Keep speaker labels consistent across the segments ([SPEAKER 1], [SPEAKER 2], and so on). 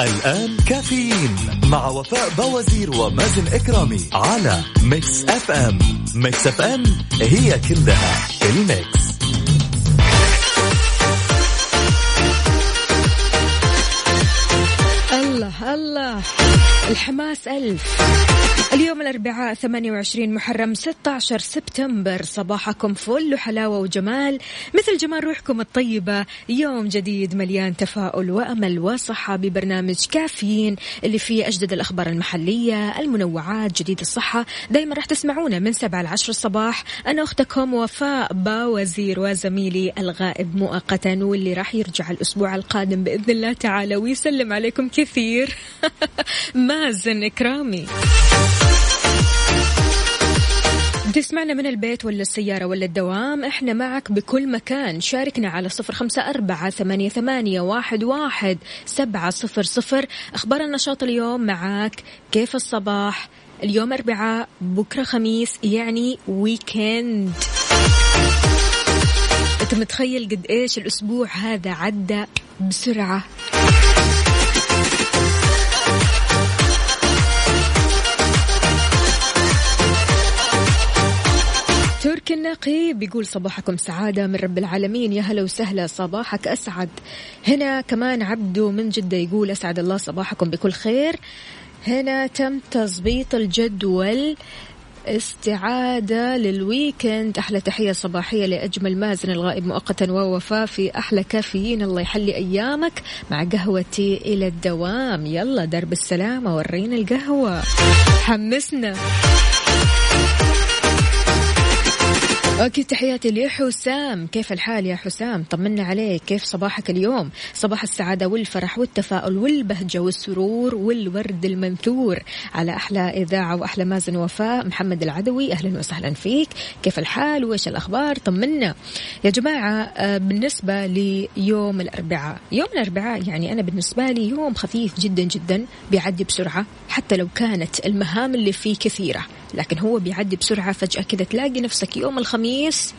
[SPEAKER 1] الآن كافيين مع وفاء بوازير ومازن إكرامي على Mix FM. Mix FM هي كلها ال mix.
[SPEAKER 2] الله الله الحماس ألف. اليوم الأربعاء 28 محرم 16 سبتمبر. صباحكم فل وحلاوة وجمال. مثل جمال روحكم الطيبة. يوم جديد مليان تفاؤل وأمل وصحة ببرنامج كافيين اللي فيه أجدد الأخبار المحلية المنوعات جديد الصحة. دايما راح تسمعونا من 7 ل 10 الصباح. أنا أختكم وفاء باوزير وزميلي الغائب مؤقتا واللي راح يرجع الأسبوع القادم بإذن الله تعالى ويسلم عليكم كثير. مازن إكرامي. تسمعنا من البيت ولا السيارة ولا الدوام إحنا معك بكل مكان. شاركنا على صفر خمسة أربعة ثمانية, ثمانية واحد, واحد سبعة صفر صفر. أخبار النشاط اليوم معك كيف الصباح؟ اليوم أربعاء بكرة خميس يعني ويكند أنت متخيل قد إيش الأسبوع هذا عدى بسرعة؟ تركي النقي بيقول صباحكم سعادة من رب العالمين. يا هلا وسهلا صباحك أسعد. هنا كمان عبدو من جدة يقول أسعد الله صباحكم بكل خير. هنا تم تظبيط الجدول استعادة للويكند. أحلى تحية صباحية لأجمل مازن الغائب مؤقتا ووفاء في أحلى كافيين. الله يحلي أيامك مع قهوتي إلى الدوام. يلا درب السلامة ورينا القهوة. حمسنا. أوكي. تحياتي لحسام. كيف الحال يا حسام؟ طمنا عليك. كيف صباحك اليوم؟ صباح السعادة والفرح والتفاؤل والبهجة والسرور والورد المنثور. على أحلى إذاعة وأحلى مازن وفاء محمد العدوي أهلا وسهلا فيك. كيف الحال؟ وإيش الأخبار؟ طمنا. يا جماعة آه، بالنسبة ليوم الأربعاء. يوم الأربعاء يعني أنا بالنسبة لي يوم خفيف جدا جدا بيعدي بسرعة حتى لو كانت المهام اللي فيه كثيرة. لكن هو بيعدي بسرعة فجأة كذا تلاقي نفسك يوم الخميس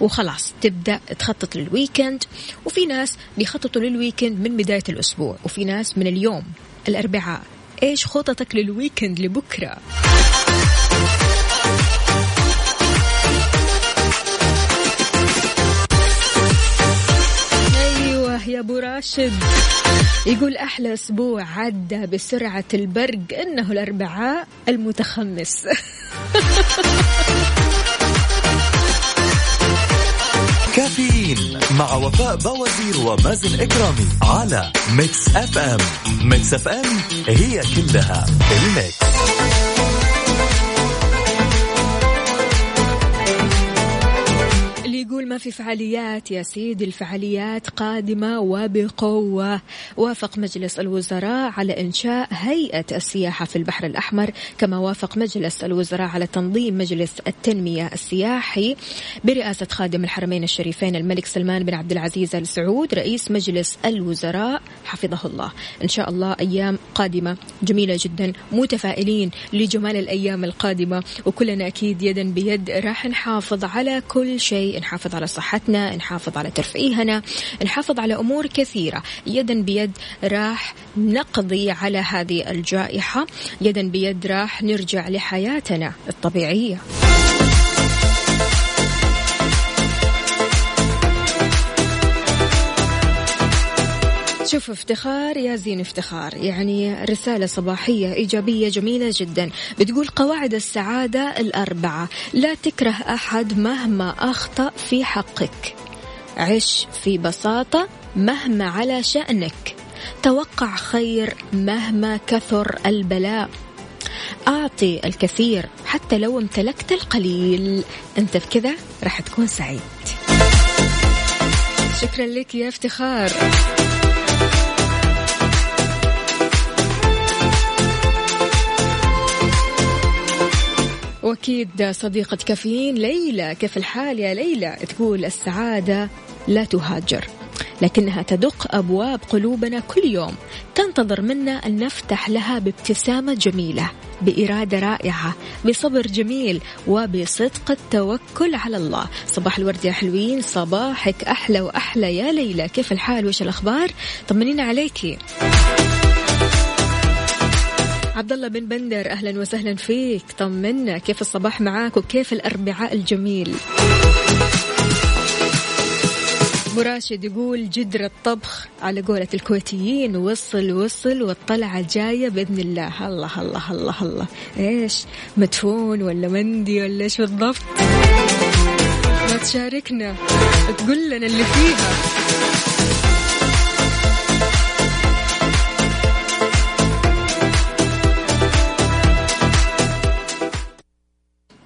[SPEAKER 2] وخلاص تبدأ تخطط لل weekend وفي ناس بيخططوا لل weekend من بداية الأسبوع وفي ناس من اليوم. الأربعاء. إيش خططك لل weekend لبكرة؟ يا أبو راشد. يقول أحلى أسبوع عدى بسرعة البرق إنه الأربعاء المتخمس.
[SPEAKER 1] كافيين مع وفاء بوازير ومازن إكرامي على Mix FM Mix FM هي كلها ال
[SPEAKER 2] mix. يقول ما في فعاليات يا سيدي الفعاليات قادمة وبقوة. وافق مجلس الوزراء على إنشاء هيئة السياحة في البحر الأحمر كما وافق مجلس الوزراء على تنظيم مجلس التنمية السياحي برئاسة خادم الحرمين الشريفين الملك سلمان بن عبد العزيز آل سعود رئيس مجلس الوزراء. حفظه الله. إن شاء الله أيام قادمة جميلة جدا متفائلين لجمال الأيام القادمة وكلنا أكيد يدا بيد راح نحافظ على كل شيء. نحافظ على صحتنا نحافظ على ترفيهنا نحافظ على أمور كثيرة. يدا بيد راح نقضي على هذه الجائحة يدا بيد راح نرجع لحياتنا الطبيعية. شوف افتخار يا زين افتخار. يعني رسالة صباحية إيجابية جميلة جدا. بتقول قواعد السعادة الأربعة. لا تكره أحد مهما أخطأ في حقك. عش في بساطة مهما على شأنك. توقع خير مهما كثر البلاء. أعطي الكثير حتى لو امتلكت القليل. أنت بكذا راح تكون سعيد. شكرا لك يا افتخار. وأكيد صديقة كافيين ليلى كيف الحال يا ليلى؟ تقول السعادة لا تهاجر لكنها تدق أبواب قلوبنا كل يوم تنتظر منا أن نفتح لها بابتسامة جميلة بإرادة رائعة بصبر جميل وبصدق التوكل على الله. صباح الورد يا حلوين صباحك أحلى وأحلى يا ليلى. كيف الحال؟ وش الأخبار؟ طمنينا عليكي عبد الله بن بندر أهلا وسهلا فيك. طمنا كيف الصباح معاك وكيف الأربعاء الجميل؟ ابو راشد يقول جدر الطبخ على قولة الكويتيين وصل وصل والطلعة جاية بإذن الله. الله الله الله الله. إيش؟ مدفون ولا مندي ولا إيش بالضبط؟ ما تشاركنا تقول لنا اللي فيها.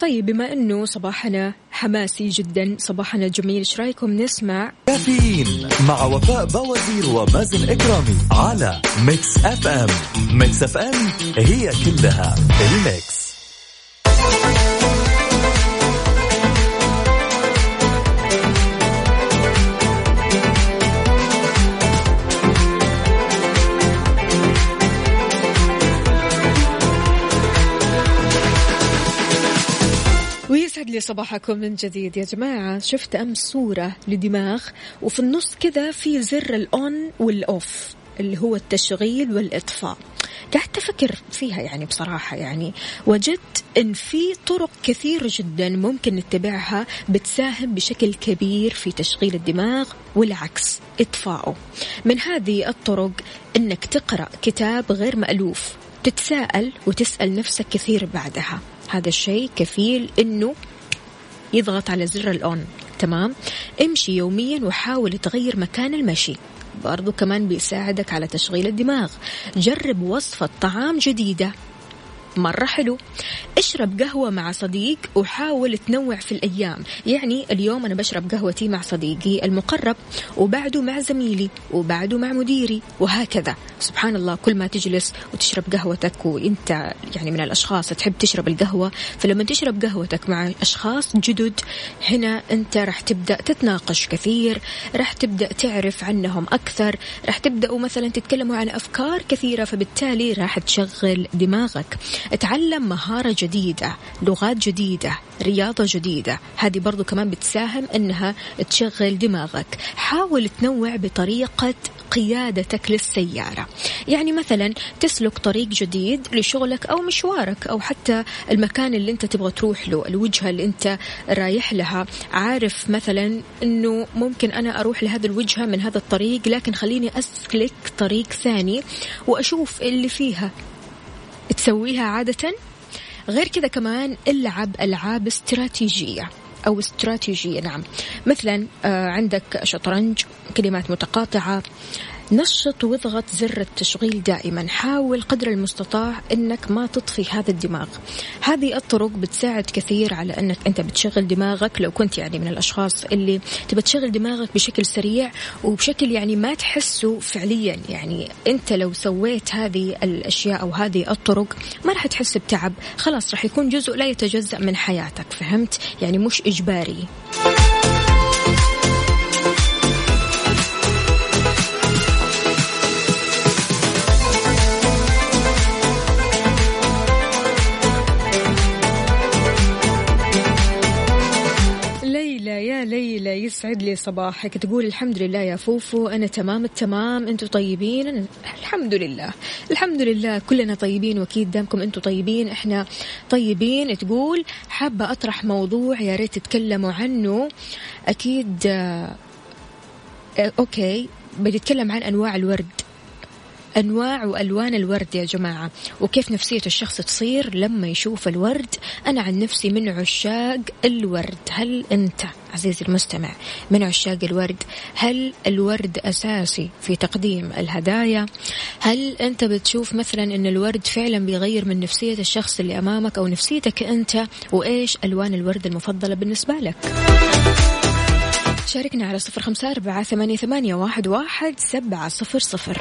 [SPEAKER 2] طيب بما إنه صباحنا حماسي جدا صباحنا جميل إيش رأيكم نسمع؟
[SPEAKER 1] كافيين مع وفاء بوازير ومازن إكرامي على Mix FM. Mix FM هي كلها
[SPEAKER 2] ال mix. صباحكم من جديد يا جماعة. شفت أمس صورة لدماغ وفي النص كذا في زر الأون والأوف اللي هو التشغيل والإطفاء. قعدت أفكر فيها يعني بصراحة يعني. وجدت أن في طرق كثيرة جدا ممكن نتبعها بتساهم بشكل كبير في تشغيل الدماغ والعكس إطفائه من هذه الطرق أنك تقرأ كتاب غير مألوف تتساءل وتسأل نفسك كثير بعدها. هذا الشيء كفيل إنه يضغط على زر الاون تمام؟ امشي يوميا وحاول تغير مكان المشي. برضو كمان بيساعدك على تشغيل الدماغ. جرب وصفة طعام جديدة. مرة حلو. اشرب قهوة مع صديق وحاول تنوع في الأيام. يعني اليوم أنا بشرب قهوتي مع صديقي المقرب وبعده مع زميلي وبعده مع مديري وهكذا. سبحان الله كل ما تجلس وتشرب قهوتك وانت يعني من الأشخاص تحب تشرب القهوة فلما تشرب قهوتك مع أشخاص جدد هنا أنت راح تبدأ تتناقش كثير راح تبدأ تعرف عنهم أكثر راح تبدأوا مثلا تتكلموا عن أفكار كثيرة فبالتالي راح تشغل دماغك. اتعلم مهارة جديدة لغات جديدة رياضة جديدة. هذه برضو كمان بتساهم إنها تشغل دماغك. حاول تنوع بطريقة قيادتك للسيارة. يعني مثلا تسلك طريق جديد لشغلك أو مشوارك أو حتى المكان اللي أنت تبغى تروح له الوجهة اللي أنت رايح لها. عارف مثلا أنه ممكن أنا أروح لهذا الوجهة من هذا الطريق لكن خليني أسلك طريق ثاني وأشوف اللي فيها. تسويها عادة. غير كذا كمان العب ألعاب استراتيجية أو استراتيجية نعم. مثلا آه، عندك شطرنج كلمات متقاطعة نشط واضغط زر التشغيل دائما. حاول قدر المستطاع إنك ما تطفي هذا الدماغ. هذه الطرق بتساعد كثير على إنك أنت بتشغل دماغك. لو كنت يعني من الأشخاص اللي تبى تشغل دماغك بشكل سريع وبشكل يعني ما تحسه فعليا. يعني أنت لو سويت هذه الأشياء أو هذه الطرق ما راح تحس بتعب. خلاص راح يكون جزء لا يتجزأ من حياتك. فهمت؟ يعني مش إجباري. يسعد لي صباحك. تقول الحمد لله يا فوفو أنا تمام التمام. أنتم طيبين؟ الحمد لله. الحمد لله كلنا طيبين وأكيد دامكم أنتم طيبين. إحنا طيبين. تقول حابة أطرح موضوع يا ريت تتكلموا عنه. أكيد آه okay بنتكلم عن أنواع الورد. أنواع وألوان الورد يا جماعة. وكيف نفسية الشخص تصير لما يشوف الورد؟ أنا عن نفسي من عشاق الورد. هل أنت عزيزي المستمع من عشاق الورد؟ هل الورد أساسي في تقديم الهدايا؟ هل أنت بتشوف مثلا أن الورد فعلا بيغير من نفسية الشخص اللي أمامك أو نفسيتك أنت؟ وإيش ألوان الورد المفضلة بالنسبة لك؟ شاركنا على صفر خمسة أربعة ثمانية, ثمانية واحد, واحد سبعة صفر صفر.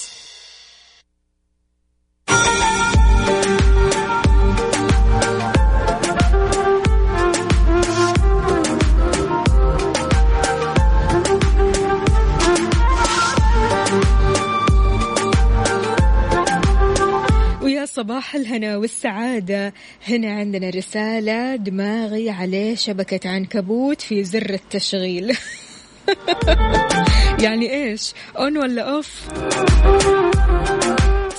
[SPEAKER 2] صباح الهنا والسعادة. هنا عندنا رسالة دماغي عليه شبكة عنكبوت في زر التشغيل. يعني إيش؟ on ولا off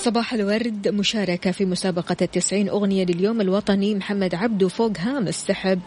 [SPEAKER 2] صباح الورد مشاركة في مسابقة التسعين أغنية لليوم الوطني محمد عبدو فوق هام السحب.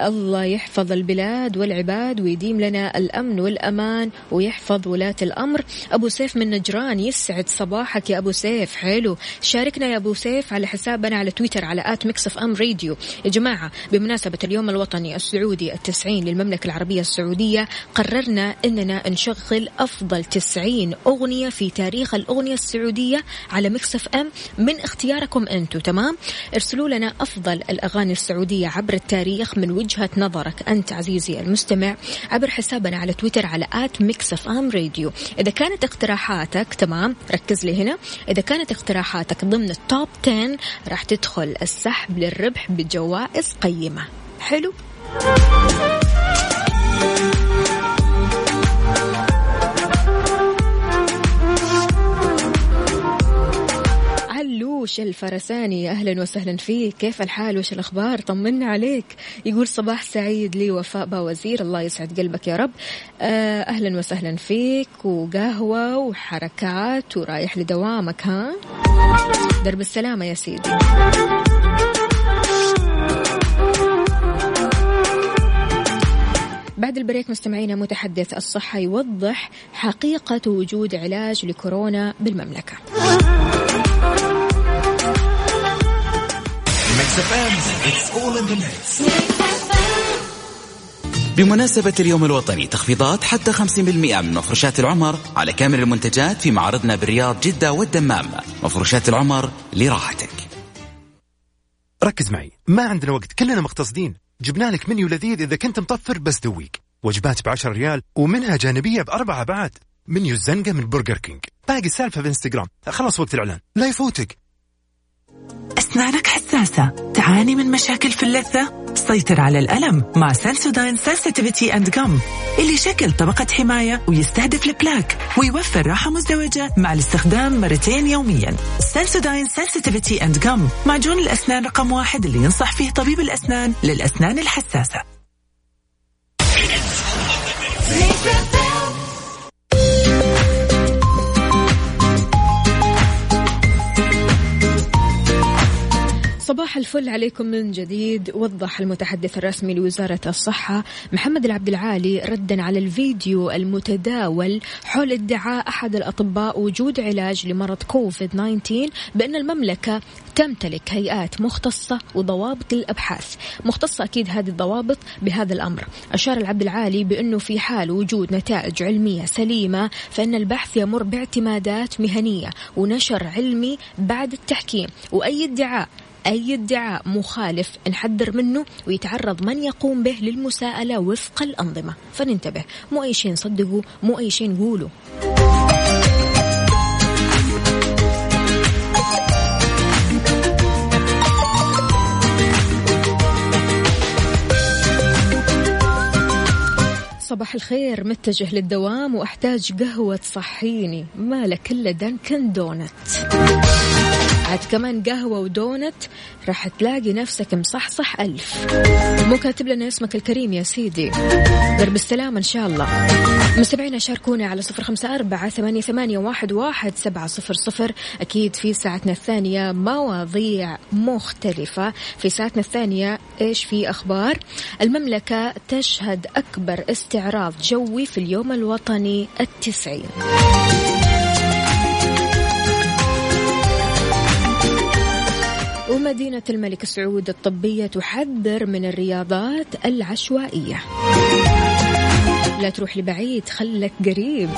[SPEAKER 2] الله يحفظ البلاد والعباد ويديم لنا الأمن والأمان ويحفظ ولاة الأمر. أبو سيف من نجران يسعد صباحك يا أبو سيف. حلو. شاركنا يا أبو سيف على حسابنا على تويتر على at Mix FM Radio. يا جماعة بمناسبة اليوم الوطني السعودي التسعين للمملكة العربية السعودية قررنا أننا نشغل أفضل تسعين أغنية في تاريخ الأغنية السعودية على Mix FM من اختياركم أنتم تمام؟ ارسلوا لنا أفضل الأغاني السعودية عبر التاريخ من وجهة نظرك أنت عزيزي المستمع عبر حسابنا على تويتر على at Mix FM Radio. إذا كانت اقتراحاتك تمام؟ ركز لي هنا. إذا كانت اقتراحاتك ضمن ال top 10 راح تدخل السحب للربح بجوائز قيمة. حلو؟ علوش الفرساني؟ أهلا وسهلا فيك. كيف الحال؟ وش الأخبار؟ طمنا عليك. يقول صباح سعيد لي وفاء باوزير. الله يسعد قلبك يا رب. آه، أهلا وسهلا فيك. وقهوة وحركات ورايح لدوامك ها؟ درب السلامة يا سيدي. بعد البريك مستمعينا متحدث الصحة يوضح حقيقة وجود علاج لكورونا بالمملكة.
[SPEAKER 3] بمناسبة اليوم الوطني تخفيضات حتى 50% من مفروشات العمر على كامل المنتجات في معارضنا بالرياض جدة والدمام. مفروشات العمر لراحتك.
[SPEAKER 4] ركز معي ما عندنا وقت كلنا مقتصدين جبنا لك منيو لذيذ إذا كنت مطفر بس دواك. وجبات بعشر ريال ومنها جانبية بأربعة بعد منيو الزنقة من Burger King. باقي السالفة في انستغرام خلص وقت الإعلان لا يفوتك.
[SPEAKER 5] أسنانك حساسة تعاني من مشاكل في اللثة سيطر على الألم مع Sensodyne Sensitivity and Gum اللي شكل طبقة حماية ويستهدف ال plaque ويوفر راحة مزدوجة مع الاستخدام مرتين يوميا. Sensodyne Sensitivity and Gum معجون الأسنان رقم واحد اللي ينصح فيه طبيب الأسنان للأسنان الحساسة.
[SPEAKER 2] صباح الفل عليكم من جديد. وضح المتحدث الرسمي لوزارة الصحة محمد العبد العالي ردا على الفيديو المتداول حول ادعاء أحد الأطباء وجود علاج لمرض كوفيد 19 بأن المملكة تمتلك هيئات مختصة وضوابط للأبحاث. مختصة أكيد هذه الضوابط بهذا الأمر. أشار العبد العالي بأنه في حال وجود نتائج علمية سليمة فإن البحث يمر باعتمادات مهنية ونشر علمي بعد التحكيم. وأي ادعاء أي ادعاء مخالف نحذر منه ويتعرض من يقوم به للمساءلة وفق الأنظمة. فننتبه. مو أي شيء نصدقه مو أي شيء نقوله. صباح الخير متجه للدوام وأحتاج قهوة تصحيني مالك إلا دانكن دونت. عاد كمان قهوة ودونت راح تلاقي نفسك مصحصح ألف. مو كاتب لنا اسمك الكريم يا سيدي. درب السلامة إن شاء الله. مستمعينا شاركونا على صفر خمسة أربعة ثمانية, ثمانية واحد, واحد سبعة صفر صفر. أكيد في ساعتنا الثانية مواضيع مختلفة. في ساعتنا الثانية إيش في أخبار؟ المملكة تشهد أكبر استعراض جوي في اليوم الوطني التسعين. ومدينة الملك سعود الطبية تحذر من الرياضات العشوائية لا تروح لبعيد خلك قريب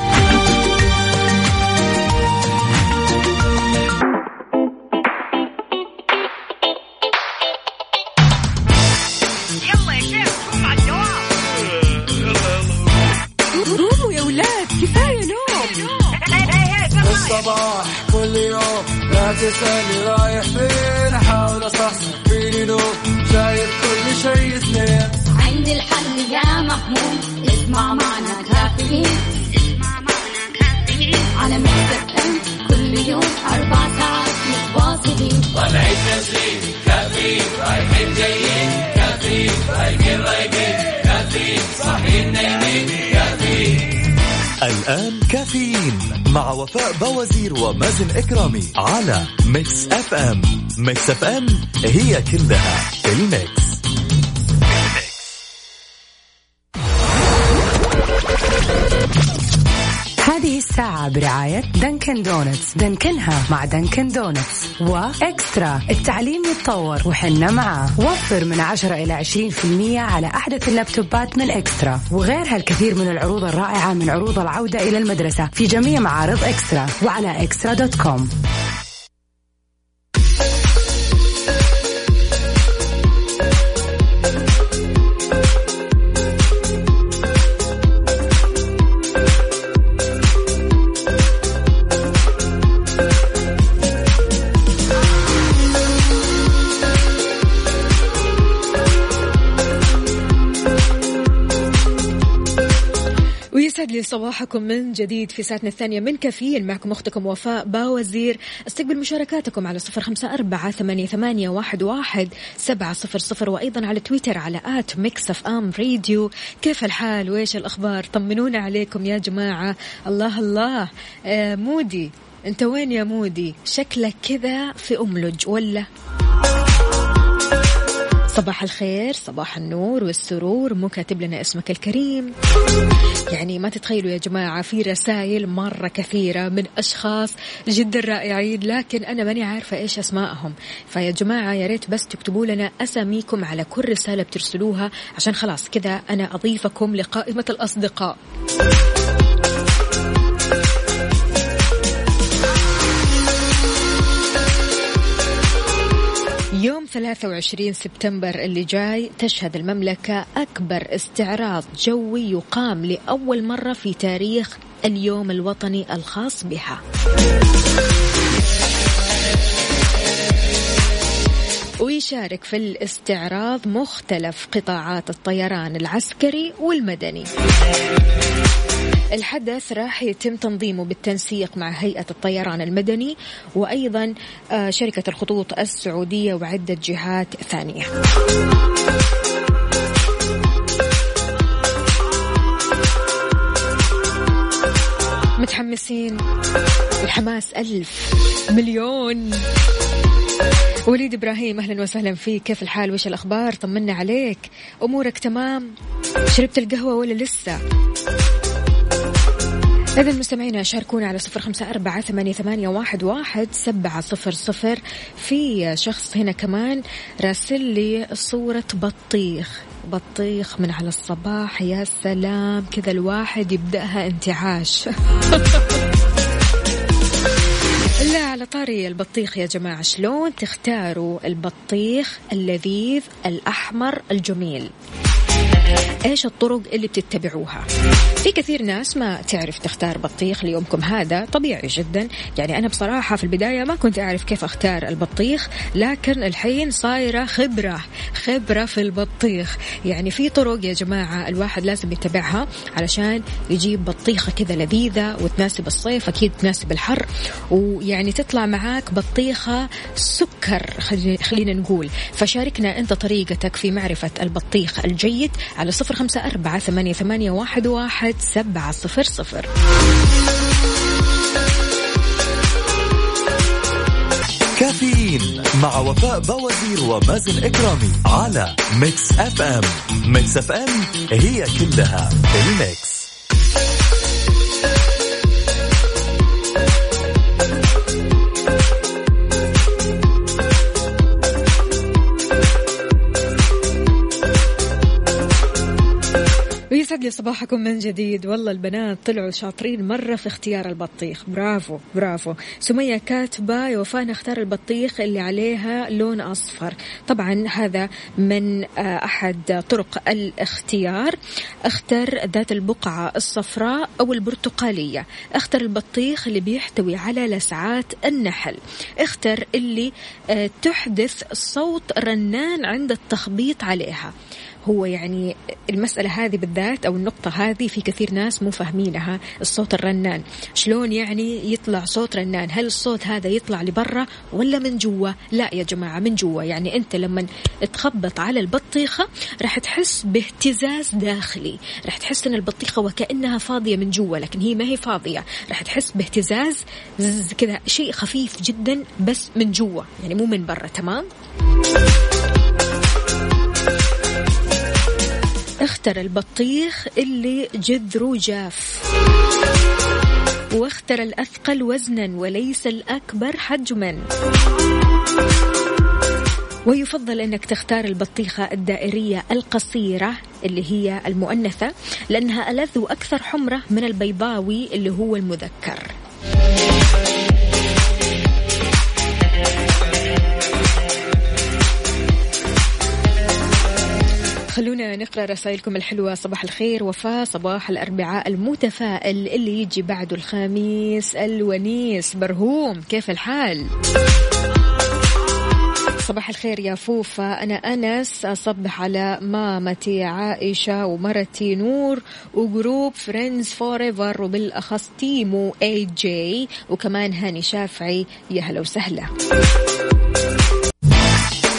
[SPEAKER 6] الصباح كل يوم لا تسألني رايح فين
[SPEAKER 7] عندي الحل يا محمود اسمع معنا كافيين. اسمع معنا كافيين على مكتب كل يوم أربع ساعات متواصلين.
[SPEAKER 6] طلعت نسرين كافيين رايحين جايين كافيين رايقين رايقين كافيين صاحيين نايمين كافيين
[SPEAKER 1] الآن كافيين مع وفاء باوزير ومازن إكرامي على Mix FM. Mix FM هي كلها ال
[SPEAKER 8] Mix. الساعة برعاية Dunkin' Donuts دنكنها مع Dunkin' Donuts و Extra. التعليم يتطور وحنا معاه. وفر من 10 إلى 20% على أحدث اللابتوبات من Extra. وغيرها الكثير من العروض الرائعة من عروض العودة إلى المدرسة في جميع معارض Extra وعلى Extra dot com.
[SPEAKER 2] ويسعد لي صباحكم من جديد في ساعتنا الثانية من كافيين معكم أختكم وفاء باوزير. استقبل مشاركاتكم على صفر خمسة أربعة ثمانية, واحد, سبعة صفر صفر وأيضا على تويتر على at Mix FM Radio كيف الحال؟ وإيش الأخبار؟ طمنونا عليكم يا جماعة. الله الله. آه مودي. أنت وين يا مودي؟ شكلك كذا في أملج ولا؟ صباح الخير صباح النور والسرور. مو كاتب لنا اسمك الكريم. يعني ما تتخيلوا يا جماعة في رسائل مرة كثيرة من أشخاص جدا رائعين لكن أنا ماني عارفة إيش أسمائهم. فيا جماعة يا ريت بس تكتبوا لنا أساميكم على كل رسالة بترسلوها عشان خلاص كذا أنا أضيفكم لقائمة الأصدقاء. يوم 23 سبتمبر اللي جاي تشهد المملكة أكبر استعراض جوي يقام لأول مرة في تاريخ اليوم الوطني الخاص بها. ويشارك في الاستعراض مختلف قطاعات الطيران العسكري والمدني. الحدث راح يتم تنظيمه بالتنسيق مع هيئة الطيران المدني وأيضا آه، شركة الخطوط السعودية وعدة جهات ثانية. متحمسين. الحماس ألف مليون. وليد إبراهيم أهلا وسهلا فيك. كيف الحال؟ وش الأخبار؟ طمنا عليك. أمورك تمام؟ شربت القهوة ولا لسه؟ إذا مستمعينا شاركونا على صفر خمسة أربعة ثمانية, ثمانية واحد, واحد سبعة صفر صفر. في شخص هنا كمان راسل لي صورة بطيخ. بطيخ من على الصباح يا سلام. كذا الواحد يبدأها انتعاش. على طاري البطيخ يا جماعة شلون تختاروا البطيخ اللذيذ الأحمر الجميل؟ إيش الطرق اللي بتتبعوها؟ في كثير ناس ما تعرف تختار بطيخ ليومكم هذا طبيعي جدا. يعني أنا بصراحة في البداية ما كنت أعرف كيف أختار البطيخ لكن الحين صايرة خبرة خبرة في البطيخ. يعني في طرق يا جماعة الواحد لازم يتبعها علشان يجيب بطيخة كذا لذيذة وتناسب الصيف أكيد تناسب الحر. ويعني تطلع معاك بطيخة سكر خلينا نقول. فشاركنا أنت طريقتك في معرفة البطيخ الجيد على صفر خمسة أربعة ثمانية, ثمانية واحد, واحد سبعة صفر صفر.
[SPEAKER 1] كافيين مع وفاء باوزير ومازن إكرامي على Mix FM. Mix FM هي كلها ال Mix.
[SPEAKER 2] يسعد لي صباحكم من جديد. والله البنات طلعوا شاطرين مرة في اختيار البطيخ. برافو برافو. سمية كاتبة يا وفاء نختار البطيخ اللي عليها لون أصفر. طبعا هذا من آه، أحد طرق الاختيار. اختر ذات البقعة الصفراء أو البرتقالية. اختر البطيخ اللي بيحتوي على لسعات النحل. اختر اللي آه، تحدث صوت رنان عند التخبيط عليها. هو يعني المسألة هذه بالذات أو النقطة هذه في كثير ناس مو فاهمينها الصوت الرنان. شلون يعني يطلع صوت رنان؟ هل الصوت هذا يطلع لبرا ولا من جوا؟ لا يا جماعة من جوا. يعني أنت لما تخبط على البطيخة راح تحس باهتزاز داخلي. راح تحس أن البطيخة وكأنها فاضية من جوا لكن هي ما هي فاضية. راح تحس باهتزاز كذا شيء خفيف جدا بس من جوا. يعني مو من برا تمام؟ اختر البطيخ اللي جذره جاف. واختر الأثقل وزنا وليس الأكبر حجما. ويفضل أنك تختار البطيخة الدائرية القصيرة اللي هي المؤنثة لأنها ألذ وأكثر حمرة من البيضاوي اللي هو المذكر. خلونا نقرأ رسائلكم الحلوة. صباح الخير وفاء. صباح الأربعاء المتفائل اللي يجي بعده الخميس الونيس. برهوم كيف الحال؟ صباح الخير يا فوفا. أنا أنس أصبح على مامتي عائشة ومرتي نور و group friends forever وبالأخص تيمو اي جي وكمان هاني شافعي. يا هلا وسهلا.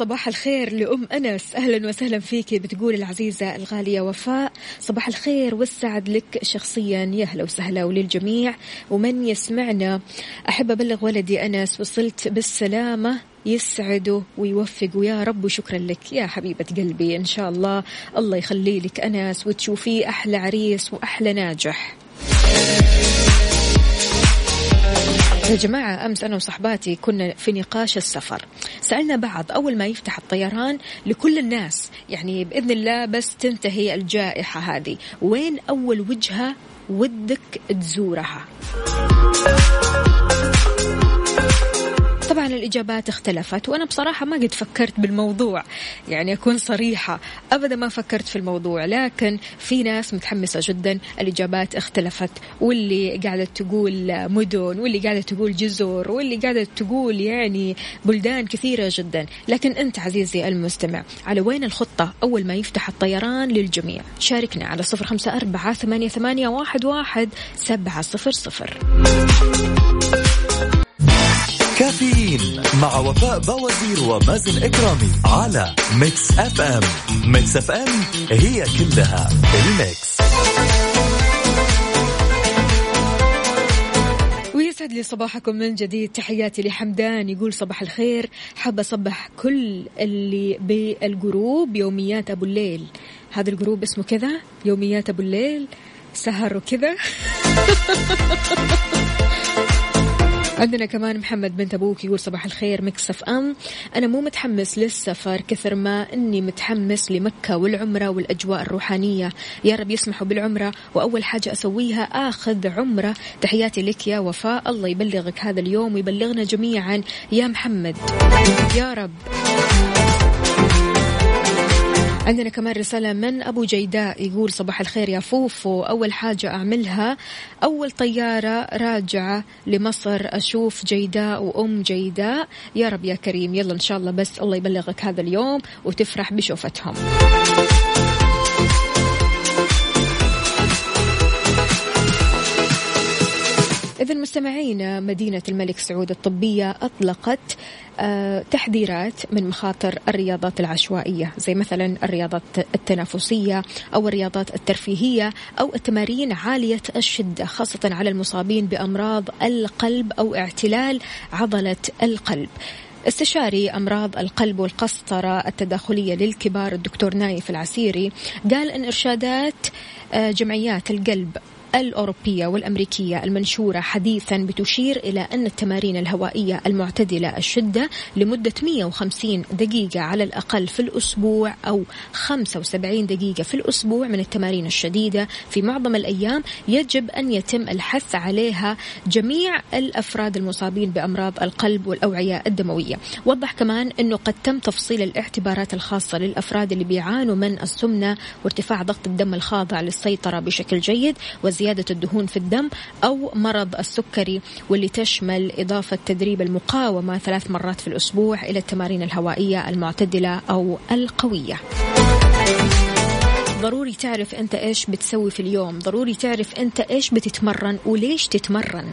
[SPEAKER 2] صباح الخير لأم أنس. أهلا وسهلا فيك بتقول العزيزة الغالية وفاء. صباح الخير والسعد لك شخصيا. يا هلا وسهلا وللجميع. ومن يسمعنا أحب أبلغ ولدي أنس وصلت بالسلامة يسعده ويوفق. ويا رب وشكرا لك يا حبيبة قلبي. إن شاء الله الله يخلي لك أنس وتشوفيه أحلى عريس وأحلى ناجح. يا جماعة أمس أنا وصحباتي كنا في نقاش السفر. سألنا بعض أول ما يفتح الطيران لكل الناس يعني بإذن الله بس تنتهي الجائحة هذه. وين أول وجهة ودك تزورها؟ طبعا الإجابات اختلفت وأنا بصراحة ما قد فكرت بالموضوع يعني أكون صريحة أبدا ما فكرت في الموضوع لكن في ناس متحمسة جدا الإجابات اختلفت واللي قاعدة تقول مدن واللي قاعدة تقول جزر واللي قاعدة تقول يعني بلدان كثيرة جدا. لكن أنت عزيزي المستمع على وين الخطة؟ أول ما يفتح الطيران للجميع. شاركنا على صفر خمسة أربعة ثمانية, ثمانية واحد, واحد سبعة صفر صفر.
[SPEAKER 1] كافيين مع وفاء باوزير ومازن إكرامي على Mix FM. Mix FM هي كلها ال Mix.
[SPEAKER 2] ويسعد لي صباحكم من جديد. تحياتي لحمدان. يقول صباح الخير. حابة أصبح كل اللي بال group يوميات أبو الليل. هذا ال group اسمه كذا؟ يوميات أبو الليل. سهر وكذا عندنا كمان محمد بنت أبوك يقول صباح الخير Mix FM. أنا مو متحمس للسفر كثر ما إني متحمس لمكة والعمرة والأجواء الروحانية. يا رب يسمحوا بالعمرة وأول حاجة أسويها آخذ عمرة. تحياتي لك يا وفاء الله يبلغك هذا اليوم ويبلغنا جميعا. يا محمد يا رب. عندنا كمان رسالة من أبو جيداء يقول صباح الخير يا فوفو. أول حاجة أعملها أول طيارة راجعة لمصر أشوف جيداء وأم جيداء. يا رب يا كريم يلا إن شاء الله بس الله يبلغك هذا اليوم وتفرح بشوفتهم. إذا مستمعينا مدينة الملك سعود الطبية أطلقت آه، تحذيرات من مخاطر الرياضات العشوائية زي مثلا الرياضات التنافسية أو الرياضات الترفيهية أو التمارين عالية الشدة خاصة على المصابين بأمراض القلب أو اعتلال عضلة القلب. استشاري أمراض القلب والقسطرة التداخلية للكبار الدكتور نايف العسيري قال أن إرشادات آه، جمعيات القلب الأوروبية والأمريكية المنشورة حديثا بتشير إلى أن التمارين الهوائية المعتدلة الشدة لمدة 150 دقيقة على الأقل في الأسبوع أو 75 دقيقة في الأسبوع من التمارين الشديدة في معظم الأيام يجب أن يتم الحث عليها جميع الأفراد المصابين بأمراض القلب والأوعية الدموية. وضح كمان أنه قد تم تفصيل الاعتبارات الخاصة للأفراد اللي بيعانوا من السمنة وارتفاع ضغط الدم الخاضع للسيطرة بشكل جيد زيادة الدهون في الدم أو مرض السكري واللي تشمل إضافة تدريب المقاومة ثلاث مرات في الأسبوع إلى التمارين الهوائية المعتدلة أو القوية. ضروري تعرف أنت إيش بتسوي في اليوم ضروري تعرف أنت إيش بتتمرن وليش تتمرن.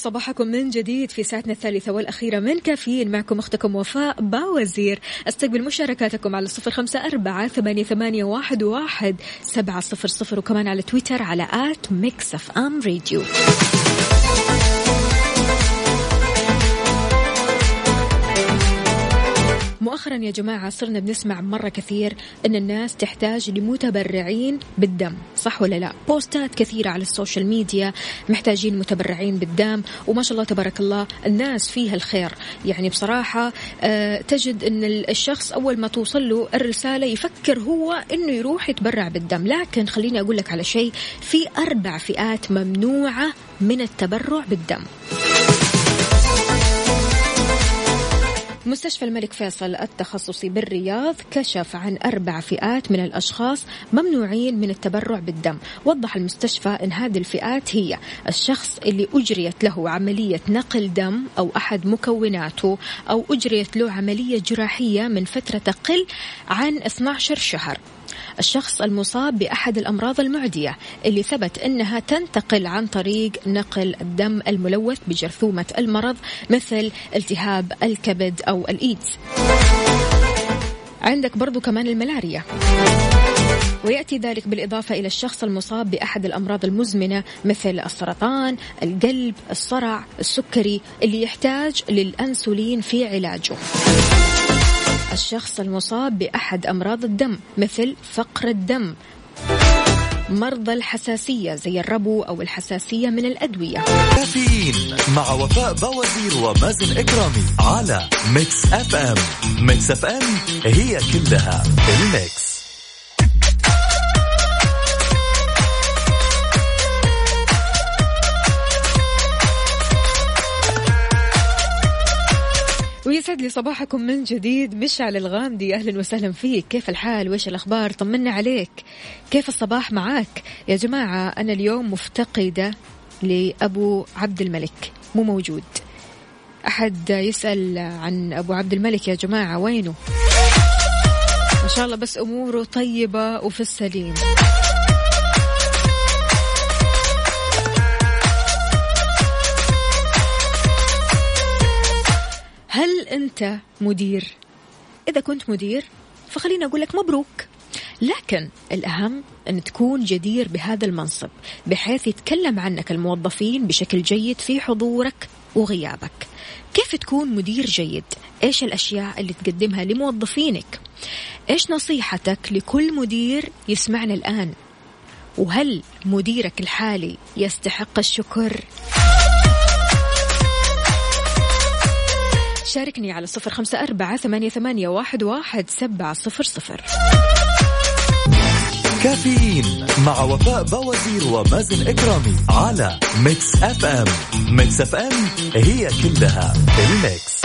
[SPEAKER 2] صباحكم من جديد في ساعتنا الثالثة والأخيرة من كافيين. معكم أختكم وفاء باوزير. أستقبل مشاركاتكم على صفر خمسة أربعة ثمانية, واحد, واحد سبعة صفر صفر وكمان على تويتر على at Mix FM Radio. مؤخرا يا جماعة صرنا بنسمع مرة كثير أن الناس تحتاج لمتبرعين بالدم صح ولا لا؟ بوستات كثيرة على ال social media محتاجين متبرعين بالدم وما شاء الله تبارك الله الناس فيها الخير. يعني بصراحة آه تجد أن الشخص أول ما توصل له الرسالة يفكر هو أنه يروح يتبرع بالدم. لكن خليني أقول لك على شيء في أربع فئات ممنوعة من التبرع بالدم. مستشفى الملك فيصل التخصصي بالرياض كشف عن أربع فئات من الأشخاص ممنوعين من التبرع بالدم. وضح المستشفى أن هذه الفئات هي الشخص اللي أجريت له عملية نقل دم أو أحد مكوناته أو أجريت له عملية جراحية من فترة تقل عن 12 شهر. الشخص المصاب بأحد الأمراض المعدية اللي ثبت أنها تنتقل عن طريق نقل الدم الملوث بجرثومة المرض مثل التهاب الكبد أو الإيدز عندك برضو كمان الملاريا ويأتي ذلك بالإضافة إلى الشخص المصاب بأحد الأمراض المزمنة مثل السرطان، القلب، الصرع، السكري اللي يحتاج للأنسولين في علاجه. الشخص المصاب بأحد أمراض الدم مثل فقر الدم مرضى الحساسية زي الربو أو الحساسية من الأدوية.
[SPEAKER 1] كافيين مع وفاء باوزير ومازن إكرامي على Mix FM Mix FM هي كلها ال mix
[SPEAKER 2] ويسعد لي صباحكم من جديد. مشعل الغامدي أهلا وسهلا فيك. كيف الحال؟ وإيش الأخبار؟ طمنا عليك. كيف الصباح معاك؟ يا جماعة أنا اليوم مفتقدة لأبو عبد الملك. مو موجود. أحد يسأل عن أبو عبد الملك يا جماعة وينه؟ ان شاء الله بس أموره طيبة وفي السليم. هل أنت مدير؟ إذا كنت مدير فخليني أقول لك مبروك. لكن الأهم أن تكون جدير بهذا المنصب بحيث يتكلم عنك الموظفين بشكل جيد في حضورك وغيابك. كيف تكون مدير جيد؟ إيش الأشياء اللي تقدمها لموظفينك؟ إيش نصيحتك لكل مدير يسمعنا الآن؟ وهل مديرك الحالي يستحق الشكر؟ شاركني على صفر خمسة أربعة ثمانية, واحد سبعة صفر صفر.
[SPEAKER 1] كافيين مع وفاء باوزير ومازن إكرامي على Mix FM. Mix FM هي كلها ال mix.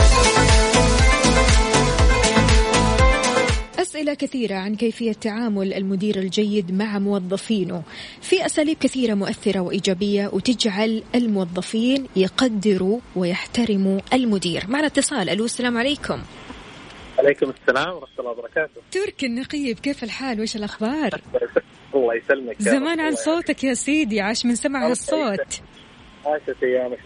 [SPEAKER 2] أسئلة كثيرة عن كيفية تعامل المدير الجيد مع موظفينه. في أساليب كثيرة مؤثرة وإيجابية وتجعل الموظفين يقدروا ويحترموا المدير. معنا اتصال. ألو السلام عليكم.
[SPEAKER 9] عليكم السلام ورحمة الله وبركاته.
[SPEAKER 2] تركي النقيب كيف الحال؟ وش الأخبار؟
[SPEAKER 9] الله يسلمك
[SPEAKER 2] زمان عن صوتك يا سيدي عاش من سمع هالصوت.
[SPEAKER 9] عاشت أيامك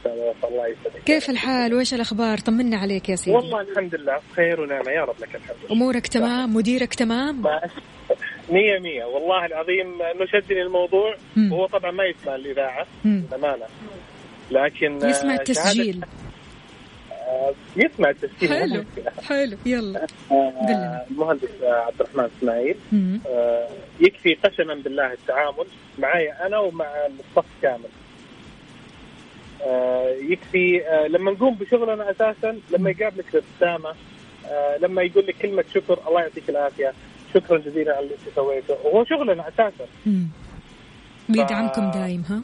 [SPEAKER 9] الله يسلمك
[SPEAKER 2] كيف الحال؟ وش الأخبار؟ طمنا عليك يا سيدي.
[SPEAKER 9] والله الحمد لله بخير ونعمة. يا رب لك الحمد.
[SPEAKER 2] أمورك تمام؟ مديرك تمام؟
[SPEAKER 9] مية مية. والله العظيم انه شدني الموضوع مم. وهو طبعا ما يسمع الإذاعة بامانه لكن
[SPEAKER 2] يسمع التسجيل.
[SPEAKER 9] آه، يسمع التسجيل.
[SPEAKER 2] حلو حلو. يلا.
[SPEAKER 9] آه المهندس عبد الرحمن إسماعيل. آه يكفي قسما بالله التعامل معي أنا ومع الصف كامل. آه يكفي آه لما نقوم بشغلنا أساسا لما يقابلك الابتسامه آه لما يقول لك كلمة شكر الله يعطيك العافية. شكرا جزيلا على اللي أنت سويته. وهو شغلنا أساسا.
[SPEAKER 2] بيدعمكم ف... دايم ها؟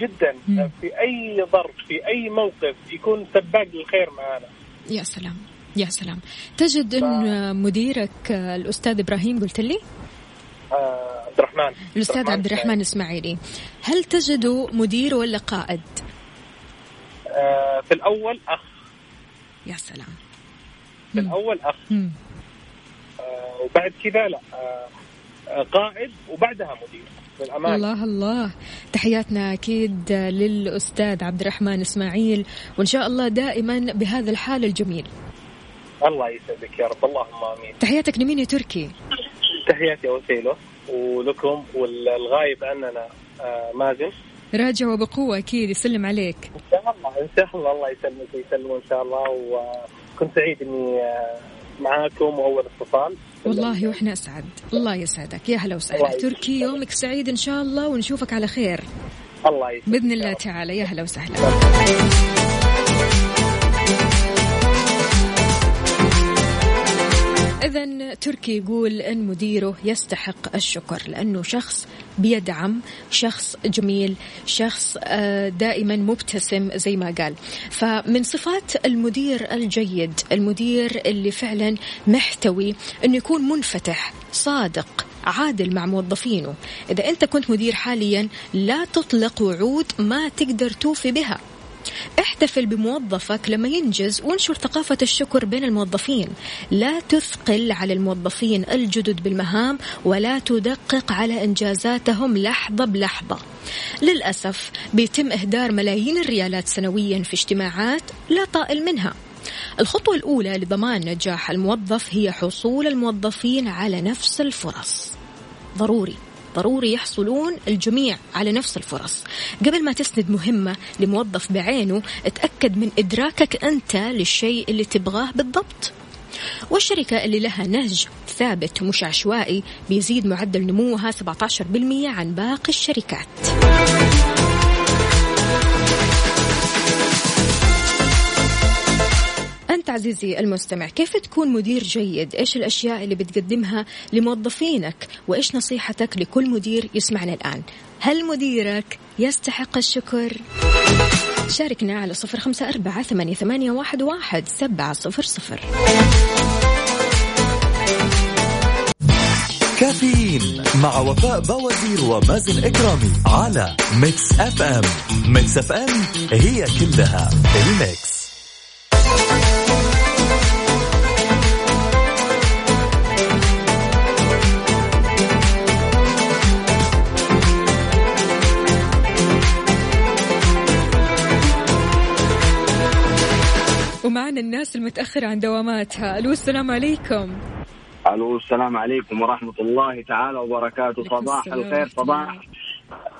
[SPEAKER 9] جدا. مم. في أي ظرف في أي موقف يكون سباق للخير معنا
[SPEAKER 2] يا سلام يا سلام. تجد إن مديرك الأستاذ إبراهيم قلت لي؟
[SPEAKER 9] آه عبد الرحمن.
[SPEAKER 2] الأستاذ عبد الرحمن الاسماعيلي هل تجده مدير ولا قائد؟
[SPEAKER 9] آه في الأول أخ.
[SPEAKER 2] يا سلام.
[SPEAKER 9] في مم. الأول أخ. آه وبعد كذا لا. آه قائد وبعدها مدير.
[SPEAKER 2] بالأمان. الله الله. تحياتنا أكيد للأستاذ عبد الرحمن إسماعيل. وإن شاء الله دائما بهذا الحال الجميل.
[SPEAKER 9] الله يسعدك يا رب. اللهم آمين.
[SPEAKER 2] تحياتك لمين يا تركي؟
[SPEAKER 9] تحياتي وسيلة ولكم والغايب عننا آه مازن.
[SPEAKER 2] راجع وبقوة أكيد يسلم عليك.
[SPEAKER 9] إن شاء الله إن شاء الله الله يسلمك ويسلمه إن شاء الله وكنت سعيد إني معاكم وأول اتصال.
[SPEAKER 2] والله وإحنا أسعد. الله يسعدك. يا هلا وسهلا. تركي يومك سعيد إن شاء الله ونشوفك على خير.
[SPEAKER 9] الله يسعدك.
[SPEAKER 2] بإذن الله تعالى. يا هلا وسهلا. إذا تركي يقول أن مديره يستحق الشكر لأنه شخص بيدعم شخص جميل شخص آه، دائما مبتسم زي ما قال. فمن صفات المدير الجيد المدير اللي فعلا محتوي أنه يكون منفتح صادق عادل مع موظفينه. إذا أنت كنت مدير حاليا لا تطلق وعود ما تقدر توفي بها. احتفل بموظفك لما ينجز وانشر ثقافة الشكر بين الموظفين. لا تثقل على الموظفين الجدد بالمهام ولا تدقق على إنجازاتهم لحظة بلحظة. للأسف بيتم إهدار ملايين الريالات سنويا في اجتماعات لا طائل منها. الخطوة الأولى لضمان نجاح الموظف هي حصول الموظفين على نفس الفرص. ضروري. ضروري يحصلون الجميع على نفس الفرص. قبل ما تسند مهمة لموظف بعينه اتأكد من إدراكك أنت للشيء اللي تبغاه بالضبط. والشركة اللي لها نهج ثابت مش عشوائي بيزيد معدل نموها 17% عن باقي الشركات. عزيزي المستمع كيف تكون مدير جيد؟ إيش الأشياء اللي بتقدمها لموظفينك؟ وإيش نصيحتك لكل مدير يسمعنا الآن؟ هل مديرك يستحق الشكر؟ شاركنا على صفر خمسة أربعة ثمانية, ثمانية واحد, واحد سبعة صفر صفر.
[SPEAKER 1] كافيين مع وفاء باوزير ومازن إكرامي على Mix FM Mix FM هي كلها ال mix
[SPEAKER 2] ومعنا الناس المتأخرة عن دواماتها. ألو السلام عليكم.
[SPEAKER 10] ألو السلام عليكم ورحمة الله تعالى وبركاته. صباح الخير
[SPEAKER 2] ورحمة
[SPEAKER 10] صباح.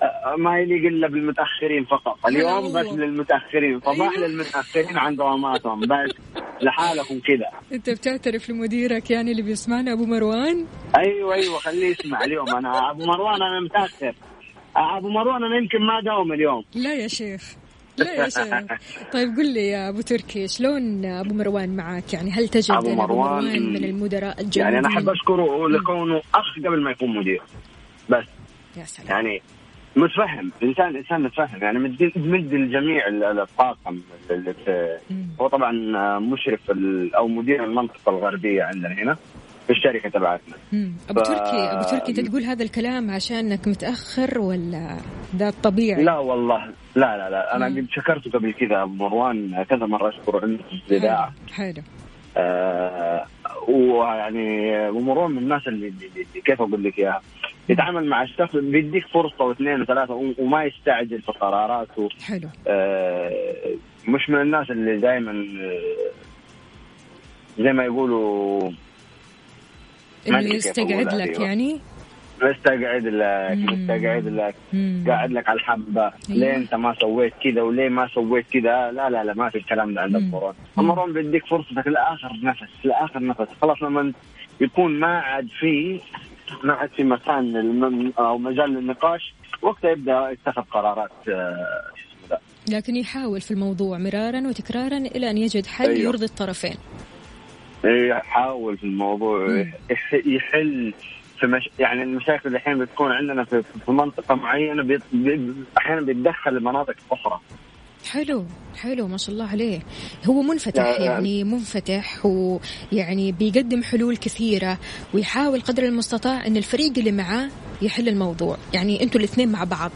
[SPEAKER 10] أه، ما يليق الا بالمتأخرين فقط. اليوم. بس للمتأخرين. صباح
[SPEAKER 2] أيوه.
[SPEAKER 10] للمتأخرين عن دواماتهم. بس لحالكم كذا.
[SPEAKER 2] أنت بتعترف لمديرك يعني اللي بيسمعنا أبو مروان؟
[SPEAKER 10] أيوه أيوه خليه يسمع اليوم. أنا أبو مروان أنا متأخر. أبو مروان أنا يمكن ما داوم اليوم.
[SPEAKER 2] لا يا شيخ. شيخ؟ طيب قل لي يا أبو تركي شلون أبو مروان معك يعني هل تجد
[SPEAKER 10] أبو
[SPEAKER 2] أبو
[SPEAKER 10] مروان
[SPEAKER 2] مروان من المدراء الجيدين
[SPEAKER 10] يعني أنا أحب أشكره لكونه اخ قبل ما يكون مدير. بس.
[SPEAKER 2] يا سلام.
[SPEAKER 10] يعني متفهم. انسان إنسان متفهم. يعني مدي الجميع ال- ال- الطاقم. هو طبعا مشرف أو مدير المنطقة الغربية عندنا هنا في الشركة تبعتنا.
[SPEAKER 2] أبو
[SPEAKER 10] ف-
[SPEAKER 2] تركي أبو تركي انت تقول هذا الكلام عشانك متأخر ولا ده الطبيعي
[SPEAKER 10] لا والله. لا لا لا.
[SPEAKER 2] أنا.
[SPEAKER 10] قد شكرته قبل كذا مروان كذا مرة اشكره عندي في الاذاعه
[SPEAKER 2] حلو
[SPEAKER 10] آه ويعني مروان من الناس اللي, اللي, اللي كيف أقول لك إياها؟ يتعامل مع الشخص بيديك فرصة واثنين وثلاثة و- وما يستعجل في قراراته.
[SPEAKER 2] حلو.
[SPEAKER 10] آه، مش من الناس اللي دائما زي ما يقولوا
[SPEAKER 2] اللي يستقعد لك. يعني؟
[SPEAKER 10] مستقعد لك. مستقعد لك. قاعد لك على الحبة ليه أنت ما سويت كذا وليه ما سويت كذا لا لا لا ما في الكلام ده عند. المرون المرون بيديك فرصتك لآخر نفس لآخر نفس خلاص لما يكون ما عاد في ما عاد في مكان أو مجال للنقاش وقتها يبدأ يتخذ قرارات آه،.
[SPEAKER 2] لكن يحاول في الموضوع مرارا وتكرارا إلى أن يجد حل
[SPEAKER 10] أيوة.
[SPEAKER 2] يرضي الطرفين
[SPEAKER 10] يحاول في الموضوع
[SPEAKER 2] مم.
[SPEAKER 10] يح- يحل في مش... يعني المشاكل اللي الحين بتكون عندنا في, في منطقة معينة بيت... بي... أحيانا بيتدخل لمناطق أخرى
[SPEAKER 2] حلو حلو ما شاء الله عليه هو منفتح
[SPEAKER 10] لا.
[SPEAKER 2] يعني منفتح ويعني بيقدم حلول كثيرة ويحاول قدر المستطاع إن الفريق اللي معاه يحل الموضوع يعني أنتوا الاثنين مع بعض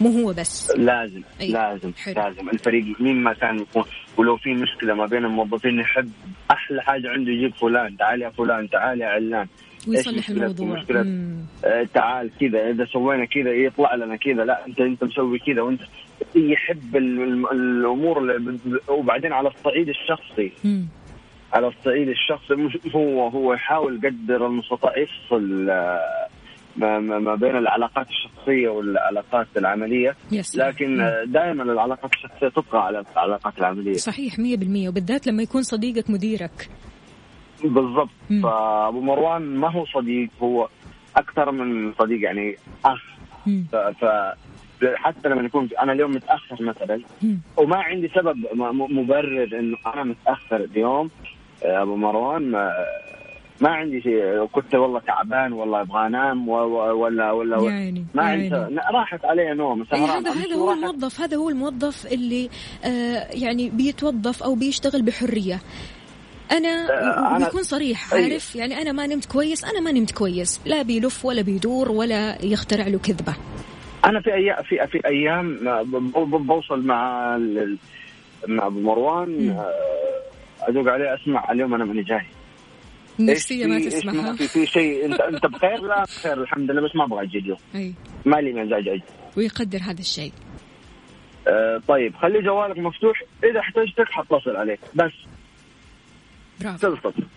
[SPEAKER 2] مو هو بس
[SPEAKER 10] لازم
[SPEAKER 2] أي.
[SPEAKER 10] لازم
[SPEAKER 2] حلو.
[SPEAKER 10] لازم الفريق مين ما كان يكون ولو في مشكلة ما بين الموظفين يحب أحلى حاجة عنده يجيب فلان تعال يا فلان تعال يا علان
[SPEAKER 2] ويصلح؟ الموضوع
[SPEAKER 10] مشكلة. آه تعال كذا إذا سوينا كذا يطلع لنا كذا لا انت أنت مسوي كذا وأنت يحب ال- ال- الأمور وبعدين على الصعيد الشخصي
[SPEAKER 2] مم.
[SPEAKER 10] على الصعيد الشخصي هو هو يحاول قدر المستطاع يفصل آه، ما, ما بين العلاقات الشخصية والعلاقات
[SPEAKER 2] العملية سلام.
[SPEAKER 10] لكن
[SPEAKER 2] مم.
[SPEAKER 10] دائما العلاقات الشخصية تبقى على العلاقات العملية
[SPEAKER 2] صحيح مية بالمية وبالذات لما يكون صديقك مديرك
[SPEAKER 10] بالضبط. فأبو مروان ما هو صديق هو أكثر من صديق يعني
[SPEAKER 2] أخ.
[SPEAKER 10] ف, حتى لما يكون أنا اليوم متأخر مثلا. وما عندي سبب مبرر انه أنا متأخر اليوم آه، أبو مروان ما, ما عندي شيء كنت والله تعبان والله أبغى أنام ولا ولا
[SPEAKER 2] يا عيني
[SPEAKER 10] ما
[SPEAKER 2] يا
[SPEAKER 10] عندي. راحت علي نوم سهران
[SPEAKER 2] هذا هذا هو الموظف هذا هو الموظف اللي آه يعني بيتوظف أو بيشتغل بحرية أنا
[SPEAKER 10] آه، أنا-
[SPEAKER 2] بيكون صريح
[SPEAKER 10] أيوه.
[SPEAKER 2] عارف؟ يعني أنا ما نمت كويس أنا ما نمت كويس. لا بيلف ولا بيدور ولا يخترع له كذبة.
[SPEAKER 10] أنا في أيام في في أيام بوصل مع مع أبو مروان. آه، أدق عليه أسمع اليوم أنا ماني جاي.
[SPEAKER 2] النفسيه ما
[SPEAKER 10] إيش في- في شيء؟ انت أنت بخير؟ لا بخير الحمد لله بس ما أبغى أجي اليوم.
[SPEAKER 2] أي.
[SPEAKER 10] ما لي مزاج أجي
[SPEAKER 2] ويقدر هذا الشيء.
[SPEAKER 10] آه طيب خلي جوالك مفتوح. إذا احتجتك حتصل عليك بس.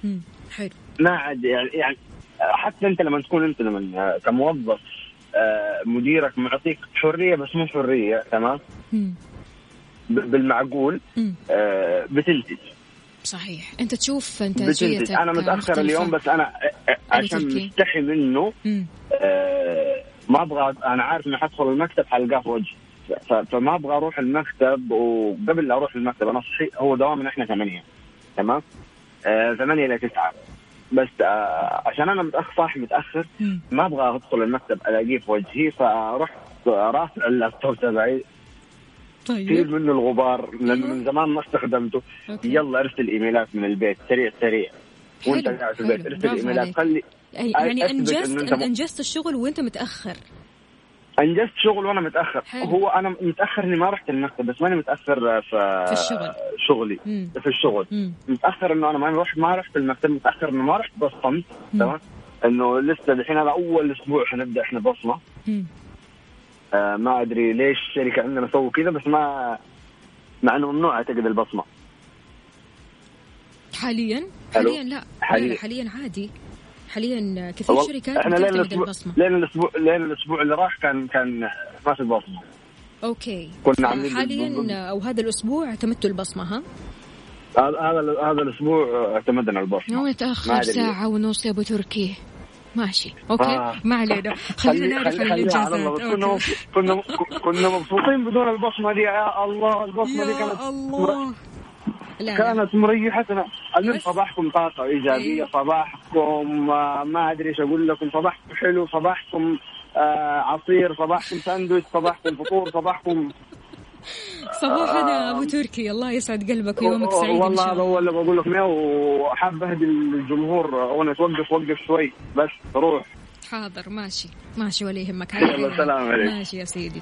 [SPEAKER 2] مم. حلو
[SPEAKER 10] ما عاد يعني, يعني حتى انت لما تكون انت لما كموظف آه، مديرك معطيك حرية بس مو حرية تمام بالمعقول. آه، بتنتج
[SPEAKER 2] صحيح انت تشوف انتاجيتك
[SPEAKER 10] أنا متأخر
[SPEAKER 2] مختلفة.
[SPEAKER 10] اليوم بس أنا عشان. مستحي منه. آه، ما أبغى أنا عارف إني حدخل المكتب حلقاه في وجهي فما أبغى أروح المكتب وقبل لا أروح المكتب أنا صحي هو دوامنا إحنا ثمانية تمام آه، ثمانية إلى تسعة بس آه، عشان أنا متأخر صاحي
[SPEAKER 2] متأخر.
[SPEAKER 10] ما أبغى أدخل المكتب ألاقيه في وجهي فرحت رافع اللابتوب تبعي
[SPEAKER 2] طير
[SPEAKER 10] منه الغبار لأنه
[SPEAKER 2] أيوه.
[SPEAKER 10] من زمان ما استخدمته
[SPEAKER 2] okay.
[SPEAKER 10] يلا ارسل إيميلات من البيت سريع سريع
[SPEAKER 2] وأنت
[SPEAKER 10] قاعد في البيت ارسل
[SPEAKER 2] إيميلات.
[SPEAKER 10] خلي
[SPEAKER 2] يعني
[SPEAKER 10] أنجزت
[SPEAKER 2] أنجزت الشغل وأنت متأخر
[SPEAKER 10] أنجزت شغل وأنا متأخر
[SPEAKER 2] حلو.
[SPEAKER 10] هو أنا متأخر إني ما رحت المكتب بس ماني متأخر في
[SPEAKER 2] في الشغل.
[SPEAKER 10] شغلي
[SPEAKER 2] مم.
[SPEAKER 10] في الشغل
[SPEAKER 2] مم.
[SPEAKER 10] متأخر إنه أنا ما رحت ما رحت المكتب متأخر إنه ما رحت بصمت. تمام إنه لسه الحين هذا أول أسبوع حنبدأ إحنا
[SPEAKER 2] بصمة.
[SPEAKER 10] آه ما أدري ليش الشركة عندنا سووا كذا بس ما مع إنه ممنوع أعتقد البصمة
[SPEAKER 2] حاليا؟ حاليا لا
[SPEAKER 10] حاليا.
[SPEAKER 2] حاليا عادي حاليا كثير شركات
[SPEAKER 10] إحنا لين الأسبوع
[SPEAKER 2] البصمه
[SPEAKER 10] لين الأسبوع لين الأسبوع اللي راح كان كان ما في بصمه
[SPEAKER 2] okay.
[SPEAKER 10] كنا عاملين
[SPEAKER 2] حاليا أو هذا الأسبوع اعتمدتوا البصمة ها؟
[SPEAKER 10] هذا هذا هذا الأسبوع اعتمدنا البصمة.
[SPEAKER 2] إنو
[SPEAKER 10] ما
[SPEAKER 2] يتأخر
[SPEAKER 10] أدري.
[SPEAKER 2] ساعة ونص يا أبو تركي. ماشي. okay.
[SPEAKER 10] آه.
[SPEAKER 2] ما علينا. خلينا نعرف
[SPEAKER 10] على.
[SPEAKER 2] الانجازات
[SPEAKER 10] بس كنا كنا كنا مبسوطين بدون البصمة دي. يا الله البصمة دي كانت
[SPEAKER 2] الله. لا.
[SPEAKER 10] كانت مريحتنا. المهم صباحكم طاقة إيجابية
[SPEAKER 2] إيه.
[SPEAKER 10] صباحكم آه، ما أدري إيش أقول لكم. صباحكم حلو صباحكم آه، عصير صباحكم ساندويتش صباحكم فطور صباحكم
[SPEAKER 2] صباحنا أبو تركي. الله يسعد قلبك ويومك سعيد
[SPEAKER 10] والله هذا هو اللي بقول لكم إياه وحاب أهدي الجمهور. وأنا توقف وقف شوي بس روح.
[SPEAKER 2] حاضر ماشي. ماشي ولا يهمك.
[SPEAKER 10] يلا،. سلام عليكم.
[SPEAKER 2] ماشي يا سيدي.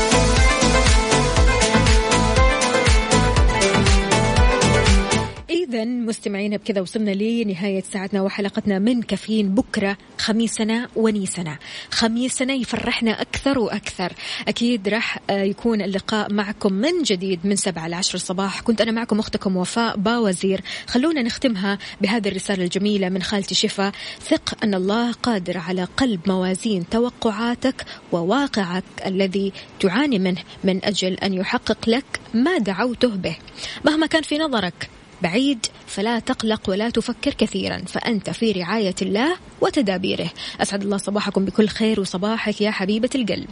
[SPEAKER 2] إذا مستمعينا بكذا وصلنا لنهاية ساعتنا وحلقتنا من كافيين بكرة خميسنا ونيسنا. خميسنا يفرحنا أكثر وأكثر. أكيد راح آه، يكون اللقاء معكم من جديد من سبعة لعشر الصباح. كنت أنا معكم أختكم وفاء باوزير. خلونا نختمها بهذه الرسالة الجميلة من خالتي شفا. ثق أن الله قادر على قلب موازين توقعاتك وواقعك الذي تعاني منه من أجل أن يحقق لك ما دعوته به. مهما كان في نظرك بعيد فلا تقلق ولا تفكر كثيرا فأنت في رعاية الله وتدابيره. أسعد الله صباحكم بكل خير وصباحك يا حبيبة القلب.